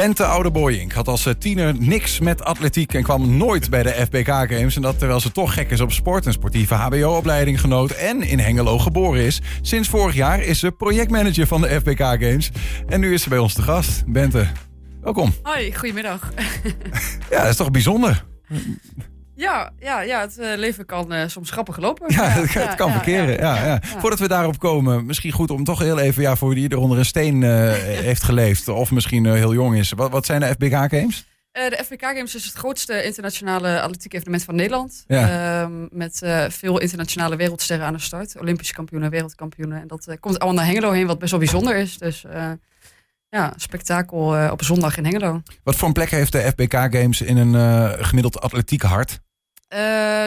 Bente Oudeboyink had als eh, tiener niks met atletiek en kwam nooit bij de FBK Games. En dat terwijl ze toch gek is op sport, een sportieve HBO-opleiding genoot en in Hengelo geboren is. Sinds vorig jaar is ze projectmanager van de FBK Games. En nu is ze bij ons te gast. Bente, welkom. Hoi, goedemiddag. Ja, dat is toch bijzonder? Ja, ja, ja het eh, leven kan eh, soms grappig lopen. Ja, het, het kan verkeren. Ja, ja, Voordat we daarop komen, misschien goed om toch heel even, ja, voor wie er onder een steen eh, heeft geleefd, of misschien heel jong is. Wat, wat zijn de FBK Games? De FBK Games is het grootste internationale atletiek evenement van Nederland. Ehm, met veel internationale wereldsterren aan de start. Olympische kampioenen, wereldkampioenen. En dat komt allemaal naar Hengelo heen, wat best wel bijzonder is. Dus ja, spektakel op zondag in Hengelo. Wat voor een plek heeft de FBK Games in een gemiddeld atletiek hart? Eh,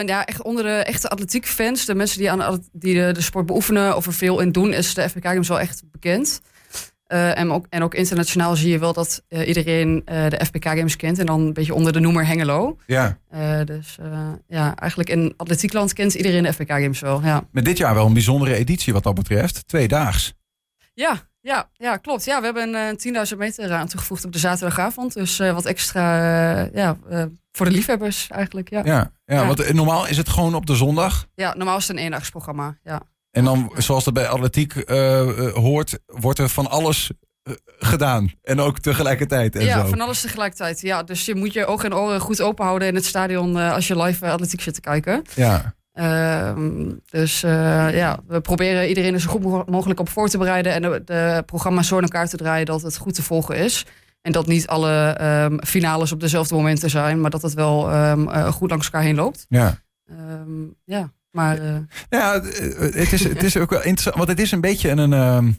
ja, echt onder de echte atletiekfans, de mensen die, aan die de, de sport beoefenen of er veel in doen, is de FBK Games wel echt bekend. Eh, en, ook, en ook internationaal zie je wel dat eh, iedereen de FBK Games kent. En dan een beetje onder de noemer Hengelo. Ja. Dus ja, eigenlijk in atletiekland kent iedereen de FBK Games wel. Ja, Met dit jaar wel een bijzondere editie wat dat betreft. Tweedaags. Ja, ja, ja klopt. Ja, we hebben een eh, 10.000 meter aan toegevoegd op de zaterdagavond. Dus eh, wat extra eh, ja, eh, voor de liefhebbers eigenlijk. Ja. Ja. Ja, ja, Ja. want eh, normaal is het gewoon op de zondag. normaal is het een eendagsprogramma. Ja. En dan, zoals dat bij atletiek eh, eh, hoort, wordt er van alles eh, gedaan. En ook tegelijkertijd en ja, zo. van alles tegelijkertijd. Ja, dus je moet je ogen en oren goed open houden in het stadion eh, als je live eh, atletiek zit te kijken. Ja, dus eh, ja, we proberen iedereen er zo goed mo- mogelijk op voor te bereiden en de, de programma's zo in elkaar te draaien dat het goed te volgen is. En dat niet alle ehm, finales op dezelfde momenten zijn, maar dat het wel ehm, eh, goed langs elkaar heen loopt. ja. Ehm, ja, maar eh, Ja, het is, het is ook wel interessant, want het is een beetje een, ehm,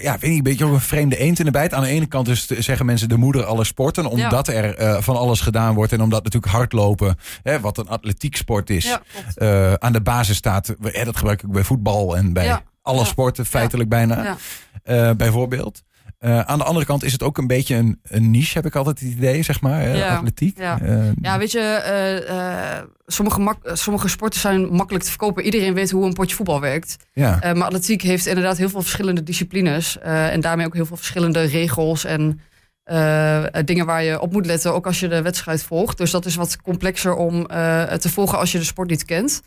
ja, weet niet, een beetje ook een vreemde eend in de bijt. Aan de ene kant is, het, zeggen mensen de moeder alle sporten, omdat er eh, van alles gedaan wordt en omdat natuurlijk hardlopen, hè, wat een atletieksport is, ja, klopt. eh, aan de basis staat. Hè, dat gebruik ik bij voetbal en bij Ja, alle sporten feitelijk bijna, eh, bijvoorbeeld. Eh, aan de andere kant is het ook een beetje een, een niche, heb ik altijd het idee, zeg maar, hè, Ja, atletiek. ja. Eh, Ja, weet je, eh, sommige, mak- sommige sporten zijn makkelijk te verkopen. Iedereen weet hoe een potje voetbal werkt. ja. Maar atletiek heeft inderdaad heel veel verschillende disciplines. en daarmee ook heel veel verschillende regels en dingen waar je op moet letten. Ook als je de wedstrijd volgt. Dus dat is wat complexer om te volgen als je de sport niet kent.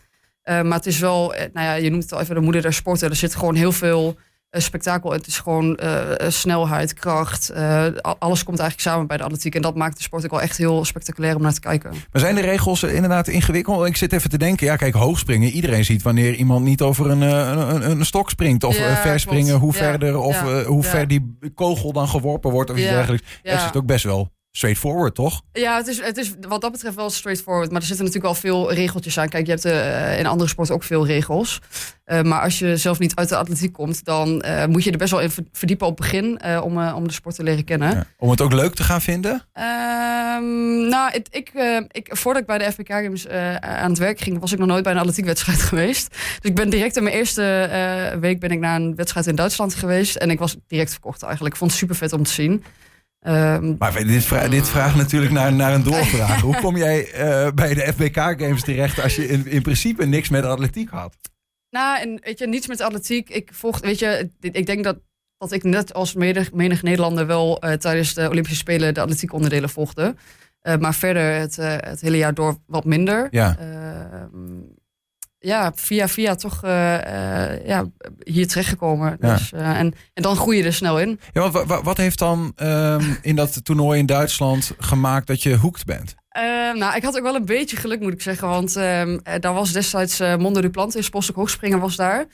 Maar het is wel, nou ja, je noemt het al even de moeder der sporten. Er zit gewoon heel veel spektakel. Het is gewoon eh, eh, snelheid, kracht. eh, alles komt eigenlijk samen bij de atletiek. En dat maakt de sport ook wel echt heel spectaculair om naar te kijken. Maar zijn de regels inderdaad ingewikkeld? Ik zit even te denken. Ja, kijk, hoogspringen. Iedereen ziet wanneer iemand niet over een, een, een, stok springt. Of Ja, verspringen, hoe Ja, verder. Of ja, hoe ver die kogel dan geworpen wordt. Of iets dergelijks. Ja. is het ook best wel straightforward, toch? Ja, het is, het is wat dat betreft wel straightforward. Maar er zitten natuurlijk wel veel regeltjes aan. Kijk, je hebt eh, in andere sporten ook veel regels. Eh, maar als je zelf niet uit de atletiek komt, dan eh, moet je er best wel in verdiepen op het begin om, om de sport te leren kennen. Ja. Om het ook leuk te gaan vinden? Ehm, nou, het, ik, ik, voordat ik bij de FBK Games aan het werk ging, was ik nog nooit bij een atletiekwedstrijd geweest. Dus ik ben direct in mijn eerste week ben ik naar een wedstrijd in Duitsland geweest. En ik was direct verkocht eigenlijk. Ik vond het super vet om te zien. Ehm, Maar dit, vra dit vraagt natuurlijk naar, naar een doorvraag. Hoe kom jij eh, bij de FBK Games terecht als je in, in principe niks met atletiek had? Nou, en weet je, niets met atletiek. Ik volg, weet je, ik denk dat, dat ik net als menig, menig Nederlander wel eh, tijdens de Olympische Spelen de atletiek onderdelen volgde. Eh, maar verder het, het hele jaar door wat minder. Ja. Ja, via via toch eh, eh, ja, hier terechtgekomen. Ja. Dus, eh, en, en dan groei je er snel in. Ja, want wa- wa- wat heeft dan ehm, in dat toernooi in Duitsland gemaakt dat je hoekt bent? Ehm, nou, ik had ook wel een beetje geluk, moet ik zeggen. Want ehm, eh, daar was destijds Monde Duplantis, Postok Hoogspringer was daar.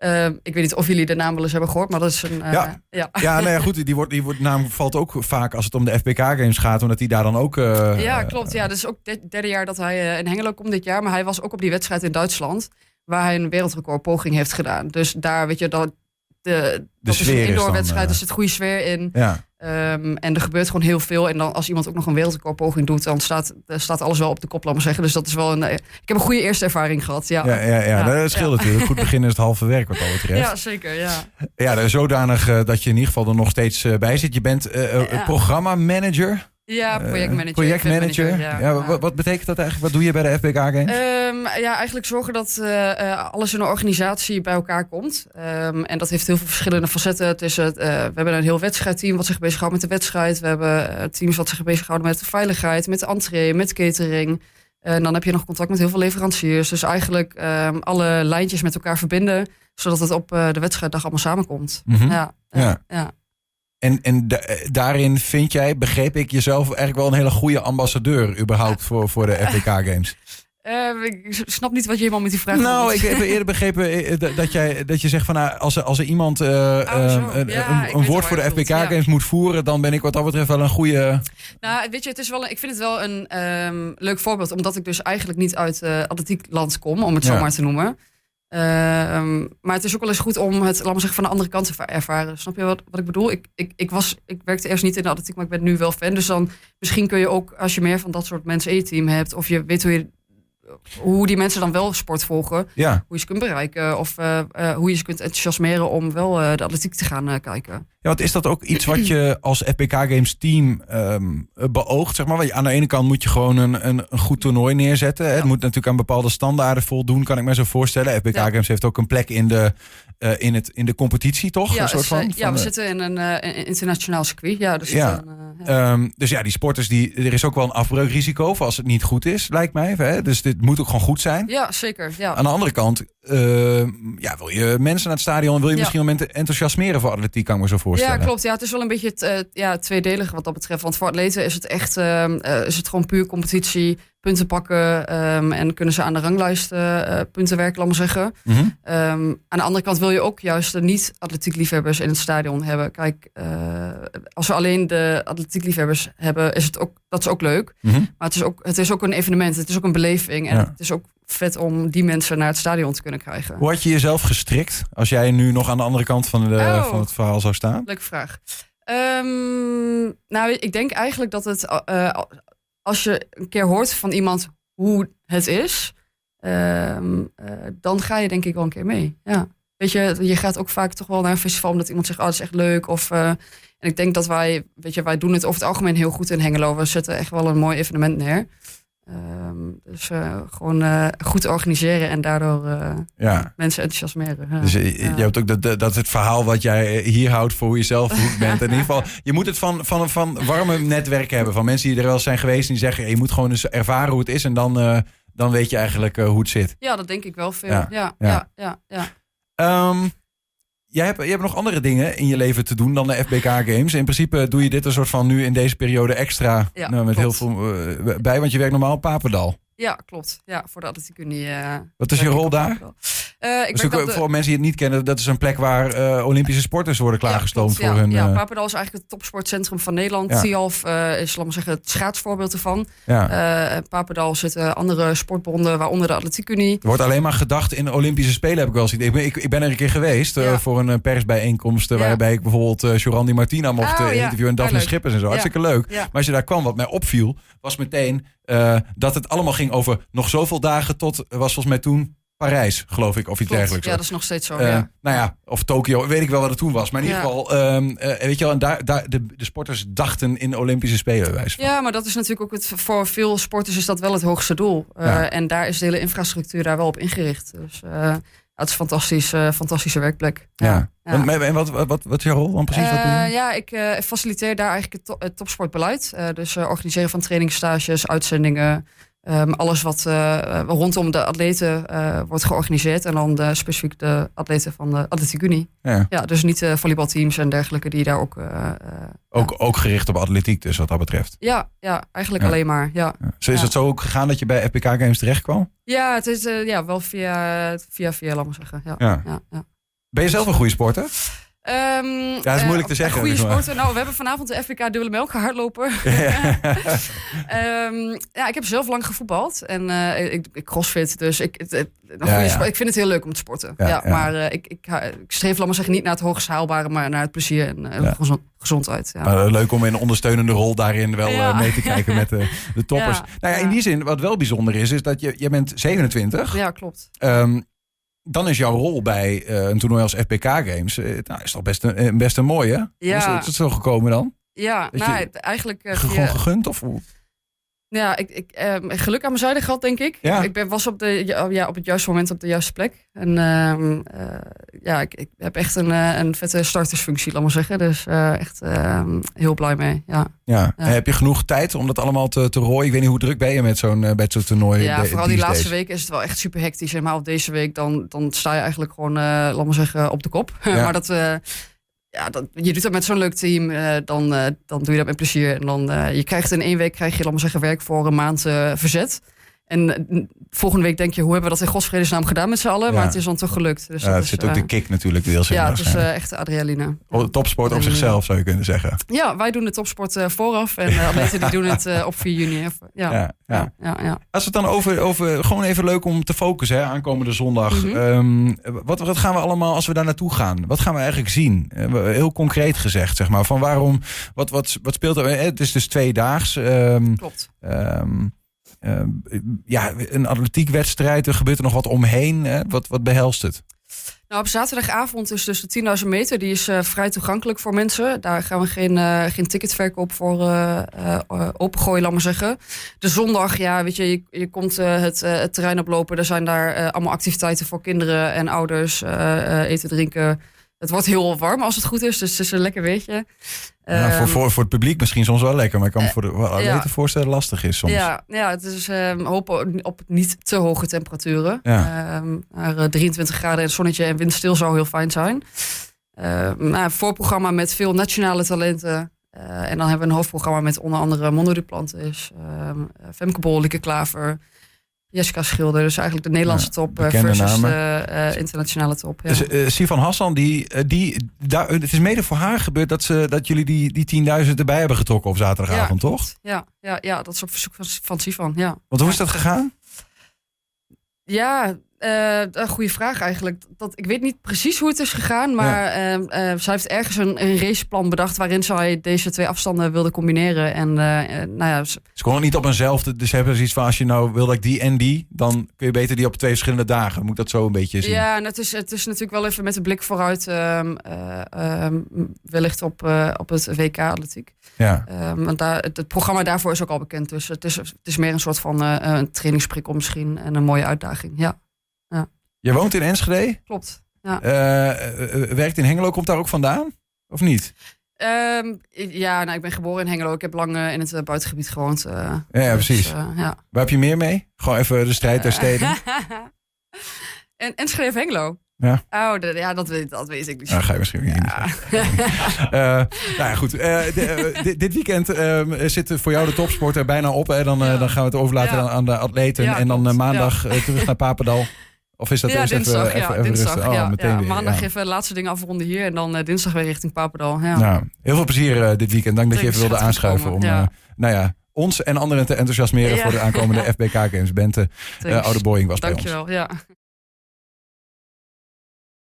Ehm, ik weet niet of jullie de naam wel eens hebben gehoord, maar dat is een... eh, Ja. ja. Ja, nou ja, goed. Die, wordt, die wordt, naam valt ook vaak als het om de FBK-games gaat, omdat hij daar dan ook. eh, Ja, klopt. Ja, dat is ook het derde jaar dat hij eh, in Hengelo komt dit jaar. Maar hij was ook op die wedstrijd in Duitsland. Waar hij een wereldrecord poging heeft gedaan. Dus daar, weet je, dat, de, dat is een is indoor dan, wedstrijd. eh, Er zit goede sfeer in. Ja, Ehm, en er gebeurt gewoon heel veel. En dan als iemand ook nog een wereldrecord poging doet, dan staat, staat alles wel op de kop, laat maar zeggen. Dus dat is wel een. eh, Ik heb een goede eerste ervaring gehad. Ja, ja, ja, ja, Ja, dat scheelt ja. natuurlijk. Goed beginnen is het halve werk wat dat betreft. Ja, zeker. Ja. Ja, zodanig eh, dat je in ieder geval er nog steeds eh, bij zit. Je bent eh, eh, Ja. Ja, projectmanager. projectmanager. Ja, ja, Wat, wat, betekent dat eigenlijk? Wat doe je bij de FBK Games? Um, ja, eigenlijk zorgen dat uh, alles in een organisatie bij elkaar komt. Um, en dat heeft heel veel verschillende facetten. Uh, we hebben een heel wedstrijdteam wat zich bezighoudt met de wedstrijd. We hebben teams wat zich bezighouden met de veiligheid, met de entree, met catering. En dan heb je nog contact met heel veel leveranciers. Dus eigenlijk um, alle lijntjes met elkaar verbinden, zodat het op de wedstrijddag allemaal samenkomt. Mm -hmm. ja, ja. ja. En, en daarin vind jij, begreep ik jezelf eigenlijk wel een hele goede ambassadeur überhaupt voor, voor de FBK Games? Uh, ik snap niet wat je helemaal met die vraag Nou, ik heb eerder begrepen dat, jij, dat je zegt van nou, als, er, als er iemand uh, oh, een, ja, een, een woord voor de FBK Games moet voeren, dan ben ik wat dat betreft wel een goede. Nou, weet je, het is wel, ik vind het wel een um, leuk voorbeeld, omdat ik dus eigenlijk niet uit uh, atletiekland kom, om het zo maar te noemen. Uh, maar het is ook wel eens goed om het, laat zeggen, van de andere kant te ervaren. Snap je wat, wat ik bedoel? Ik, ik, ik, was, ik werkte eerst niet in de atletiek, maar ik ben nu wel fan. Dus dan misschien kun je ook, als je meer van dat soort mensen in je team hebt, of je weet hoe je hoe die mensen dan wel sport volgen. Ja. Hoe je ze kunt bereiken. Of uh, uh, hoe je ze kunt enthousiasmeren om wel uh, de atletiek te gaan kijken. Ja, want is dat ook iets wat je als Epic Games team um, beoogt? Zeg maar? Want aan de ene kant moet je gewoon een, een, een goed toernooi neerzetten. Ja. Het moet natuurlijk aan bepaalde standaarden voldoen, kan ik me zo voorstellen. Ja. Games heeft ook een plek in de, in het, in de competitie, toch? Ja, een soort van, ja we zitten in een internationaal circuit. Ja, dus, ja. Um, dus ja, die sporters, die, er is ook wel een afbreukrisico voor als het niet goed is, lijkt mij. Hè? Dus dit moet ook gewoon goed zijn. Ja, zeker. Ja. Aan de andere kant, uh, ja, wil je mensen naar het stadion, wil je ja. misschien wel mensen enthousiasmeren voor atletiek, kan ik me zo voorstellen. Ja, klopt. Ja, het is wel een beetje het, uh, ja, tweedelig wat dat betreft. Want voor atleten is het echt, uh, is het gewoon puur competitie, punten pakken um, en kunnen ze aan de ranglijst punten werken, laat maar zeggen. Mm -hmm. um, aan de andere kant wil je ook juist de niet-atletiekliefhebbers in het stadion hebben. Kijk, als we alleen de atletiekliefhebbers hebben, is het ook, dat is ook leuk. Mm -hmm. Maar het is, ook, het is ook een evenement, het is ook een beleving en ja. het is ook vet om die mensen naar het stadion te kunnen krijgen. Hoe had je jezelf gestrikt als jij nu nog aan de andere kant van, de, oh, van het verhaal zou staan? Leuke vraag. Um, nou, ik denk eigenlijk dat het, uh, als je een keer hoort van iemand hoe het is, um, uh, dan ga je denk ik wel een keer mee. Ja. Weet je, je gaat ook vaak toch wel naar een festival omdat iemand zegt, oh, dat is echt leuk. Of, uh, en ik denk dat wij, weet je, wij doen het over het algemeen heel goed in Hengelo. We zetten echt wel een mooi evenement neer. Um, dus uh, gewoon uh, goed organiseren en daardoor uh, ja. mensen enthousiasmeren. Ja. Dus je, je hebt ook dat, dat het verhaal wat jij hier houdt voor hoe je zelf goed bent. in ieder geval, je moet het van, van, van warme netwerk hebben. Van mensen die er wel zijn geweest en die zeggen, je moet gewoon eens ervaren hoe het is. En dan, dan weet je eigenlijk hoe het zit. Ja, dat denk ik wel veel. Ja, ja, ja. ja, ja um, Jij hebt, je hebt nog andere dingen in je leven te doen dan de FBK Games. In principe doe je dit een soort van nu in deze periode extra ja, nou, met klopt. heel veel uh, bij, want je werkt normaal op Papendal. Ja, klopt. Ja, voor de Atletiek Unie. Uh, Wat is je rol daar? Uh, ik dus de... Voor mensen die het niet kennen, dat is een plek waar uh, Olympische sporters worden klaargestoomd ja, voor hun. Ja, Papendal is eigenlijk het topsportcentrum van Nederland. Ja. Tialf uh, is, laat maar zeggen, het schaatsvoorbeeld ervan. Ja. Papendal zitten andere sportbonden, waaronder de Atletiek Unie. Er wordt alleen maar gedacht in Olympische Spelen, heb ik wel eens ik, ik, ik ben er een keer geweest voor een persbijeenkomst, waarbij ik bijvoorbeeld uh, Jorandi Martina mocht oh, interviewen en Daphne Schippers en zo. Hartstikke leuk. Maar als je daar kwam, wat mij opviel, was meteen dat het allemaal ging over nog zoveel dagen tot, was volgens mij toen Parijs, geloof ik, of iets Klopt. dergelijks. Ja, dat is nog steeds zo. Uh, ja. Nou ja, of Tokio, weet ik wel wat het toen was. Maar in ieder geval, um, uh, weet je wel, en daar, daar, de, de sporters dachten in Olympische Spelen. Wijs van. Ja, maar dat is natuurlijk ook het, voor veel sporters is dat wel het hoogste doel. Uh, ja. En daar is de hele infrastructuur daar wel op ingericht. Dus het is een fantastisch, fantastische werkplek. Ja. ja. En, en wat, wat, wat, wat is jouw rol dan precies? wat ja, ik faciliteer daar eigenlijk het, to het topsportbeleid. dus organiseren van trainingsstages, uitzendingen. Um, alles wat uh, rondom de atleten uh, wordt georganiseerd. En dan de, specifiek de atleten van de Atletiek Unie. Ja. ja dus niet de volleybalteams en dergelijke die daar ook... ook, ja. ook gericht op atletiek dus wat dat betreft? Ja, ja eigenlijk ja. alleen maar. Ja. Zo is het zo ook gegaan dat je bij FPK Games terecht kwam? Ja, het is ja, wel via, via, via, laat maar zeggen. Ja. Ja. Ben je zelf een goede sporter? Um, ja, dat is moeilijk te zeggen. Goede sporten. Nou, we hebben vanavond de FVK Dubbele Melk gehardlopen. Ja. um, ja, ik heb zelf lang gevoetbald. En uh, ik, ik crossfit, dus ik, het, het, ja, ja. ik vind het heel leuk om te sporten. Ja, Maar uh, ik, ik, ik streef, laat maar zeggen, niet naar het hoogst haalbare, maar naar het plezier en gezond, gezondheid. Maar leuk om in een ondersteunende rol daarin wel mee te kijken met de, de toppers. Nou ja, in die zin, wat wel bijzonder is, is dat je, je bent 27. Ja, klopt. Um, dan is jouw rol bij uh, een toernooi als FPK Games, uh, nou, is toch best een, best een mooie. Ja. Is het zo gekomen dan? Ja, Dat nou, je- eigenlijk eh, via- Gewoon gegund? Of hoe? Ja, ik, ik, ehm, geluk aan mijn zijde gehad, denk ik. Ja. Ik ben, was op, de, ja, ja, op het juiste moment op de juiste plek. En ehm, eh, ja, ik, ik heb echt een, eh, een vette startersfunctie, laat maar zeggen. Dus eh, echt ehm, heel blij mee. Ja, Ja. Heb je genoeg tijd om dat allemaal te, te rooien? Ik weet niet hoe druk ben je met zo'n toernooi. ja de- vooral die laatste days? weken is het wel echt super hectisch. Maar op deze week, dan, dan sta je eigenlijk gewoon, laat maar zeggen, op de kop. Ja. maar dat... ja, je doet dat met zo'n leuk team, eh, dan, eh, dan doe je dat met plezier. En dan, eh, je krijgt in één week, krijg je, laat zeggen, werk voor een maand verzet. En eh, volgende week denk je, hoe hebben we dat in godsvredesnaam gedaan met z'n allen? Ja. Maar het is dan toch gelukt. Dus Ja, dat is, zit ook eh, de kick natuurlijk deels in. Ja, het is eh, echt adrenaline. Oh, Topsport op zichzelf zou je kunnen zeggen. Ja, wij doen de topsport eh, vooraf. En de atleten die doen het eh, op 4 juni. Ja, Ja, ja, ja. Als we het dan over, over gewoon even leuk om te focussen, hè, aankomende zondag. Mhm. Ehm, wat, wat gaan we allemaal als we daar naartoe gaan? Wat gaan we eigenlijk zien? Eh, Heel concreet gezegd, zeg maar. Van waarom, wat, wat, wat speelt er? eh, Het is dus tweedaags. Ehm klopt. ehm, ja, een atletiekwedstrijd. Er gebeurt er nog wat omheen. Hè? Wat, wat behelst het? Nou, op zaterdagavond is dus de 10.000 meter. Die is eh, vrij toegankelijk voor mensen. Daar gaan we geen, eh, geen ticketverkoop voor eh, eh, eh, opengooien, laat maar zeggen. De zondag, ja, weet je, je, komt eh, het, eh, het terrein oplopen. Er zijn daar eh, allemaal activiteiten voor kinderen en ouders. eh, eh, eten, drinken. Het wordt heel warm als het goed is, dus het is een lekker weertje. Ja, voor, Ehm, voor, voor het publiek misschien soms wel lekker. Maar ik kan me Eh, voor de atleten ja. voorstellen lastig is soms. Ja, ja, het is ehm, hopen op niet te hoge temperaturen. Ja. Ehm, maar, eh, 23 graden en zonnetje en windstil zou heel fijn zijn. Ehm nou, voorprogramma met veel nationale talenten. Eh, en dan hebben we een hoofdprogramma met onder andere Mondo Duplantis, ehm Femke Bol, Lieke Klaver, Jessica Schilder. Dus eigenlijk de Nederlandse top eh, versus de eh, internationale top. Ja. Dus eh, Sivan Hassan, die, eh, die, daar, het is mede voor haar gebeurd dat, ze, dat jullie die, die 10.000 erbij hebben getrokken op zaterdagavond, toch? ja, ja, ja, dat is op verzoek van, van Sivan, ja. Want hoe is dat gegaan? Ja, eh, een goede vraag eigenlijk. Dat, ik weet niet precies hoe het is gegaan, maar ehm, eh, zij heeft ergens een, een raceplan bedacht waarin zij deze twee afstanden wilde combineren. En eh, nou ja, ze- Ze kon het niet op eenzelfde. Dus ze hebben zoiets van: als je nou wil dat ik die en die, dan kun je beter die op twee verschillende dagen. Moet ik dat zo een beetje zien? ja, en het is, het is natuurlijk wel even met de blik vooruit, ehm, eh, ehm, wellicht op, op het WK atletiek. Ja. Want daar, het, het programma daarvoor is ook al bekend, dus het is, het is meer een soort van een trainingsprikkel misschien en een mooie uitdaging. Ja, Je woont in Enschede, klopt. eh, eh, werkt in Hengelo, komt daar ook vandaan? Of niet? Ehm, ja, nou, ik ben geboren in Hengelo. Ik heb lang in het buitengebied gewoond. Ja, ja, dus, precies. eh, ja. Waar heb je meer mee? Gewoon even de strijd der steden. en, en schreef Hengelo. Ja. Oh, de- ja, dat weet, dat weet ik niet. Nou, ga je misschien niet. Ja. Nou ja, goed. De- dit, weekend ehm, zit voor jou de topsport er bijna op. Hè? Dan, Ja. dan gaan we het overlaten Ja. aan, de atleten. Ja, en dan maandag terug naar Papendal. Of is dat ja, dinsdag. even, ja, even, dinsdag? Oh, ja, meteen ja. weer. Maandag even laatste dingen afronden hier. En dan eh, dinsdag weer richting Papendal. Ja. Nou, heel veel plezier eh, dit weekend. Dank dat je even wilde aanschuiven. Om eh, nou ja, ons en anderen te enthousiasmeren voor de aankomende FBK Games. Bente, Thanks. Oude Boeing was bij ons. Dankjewel. Ja.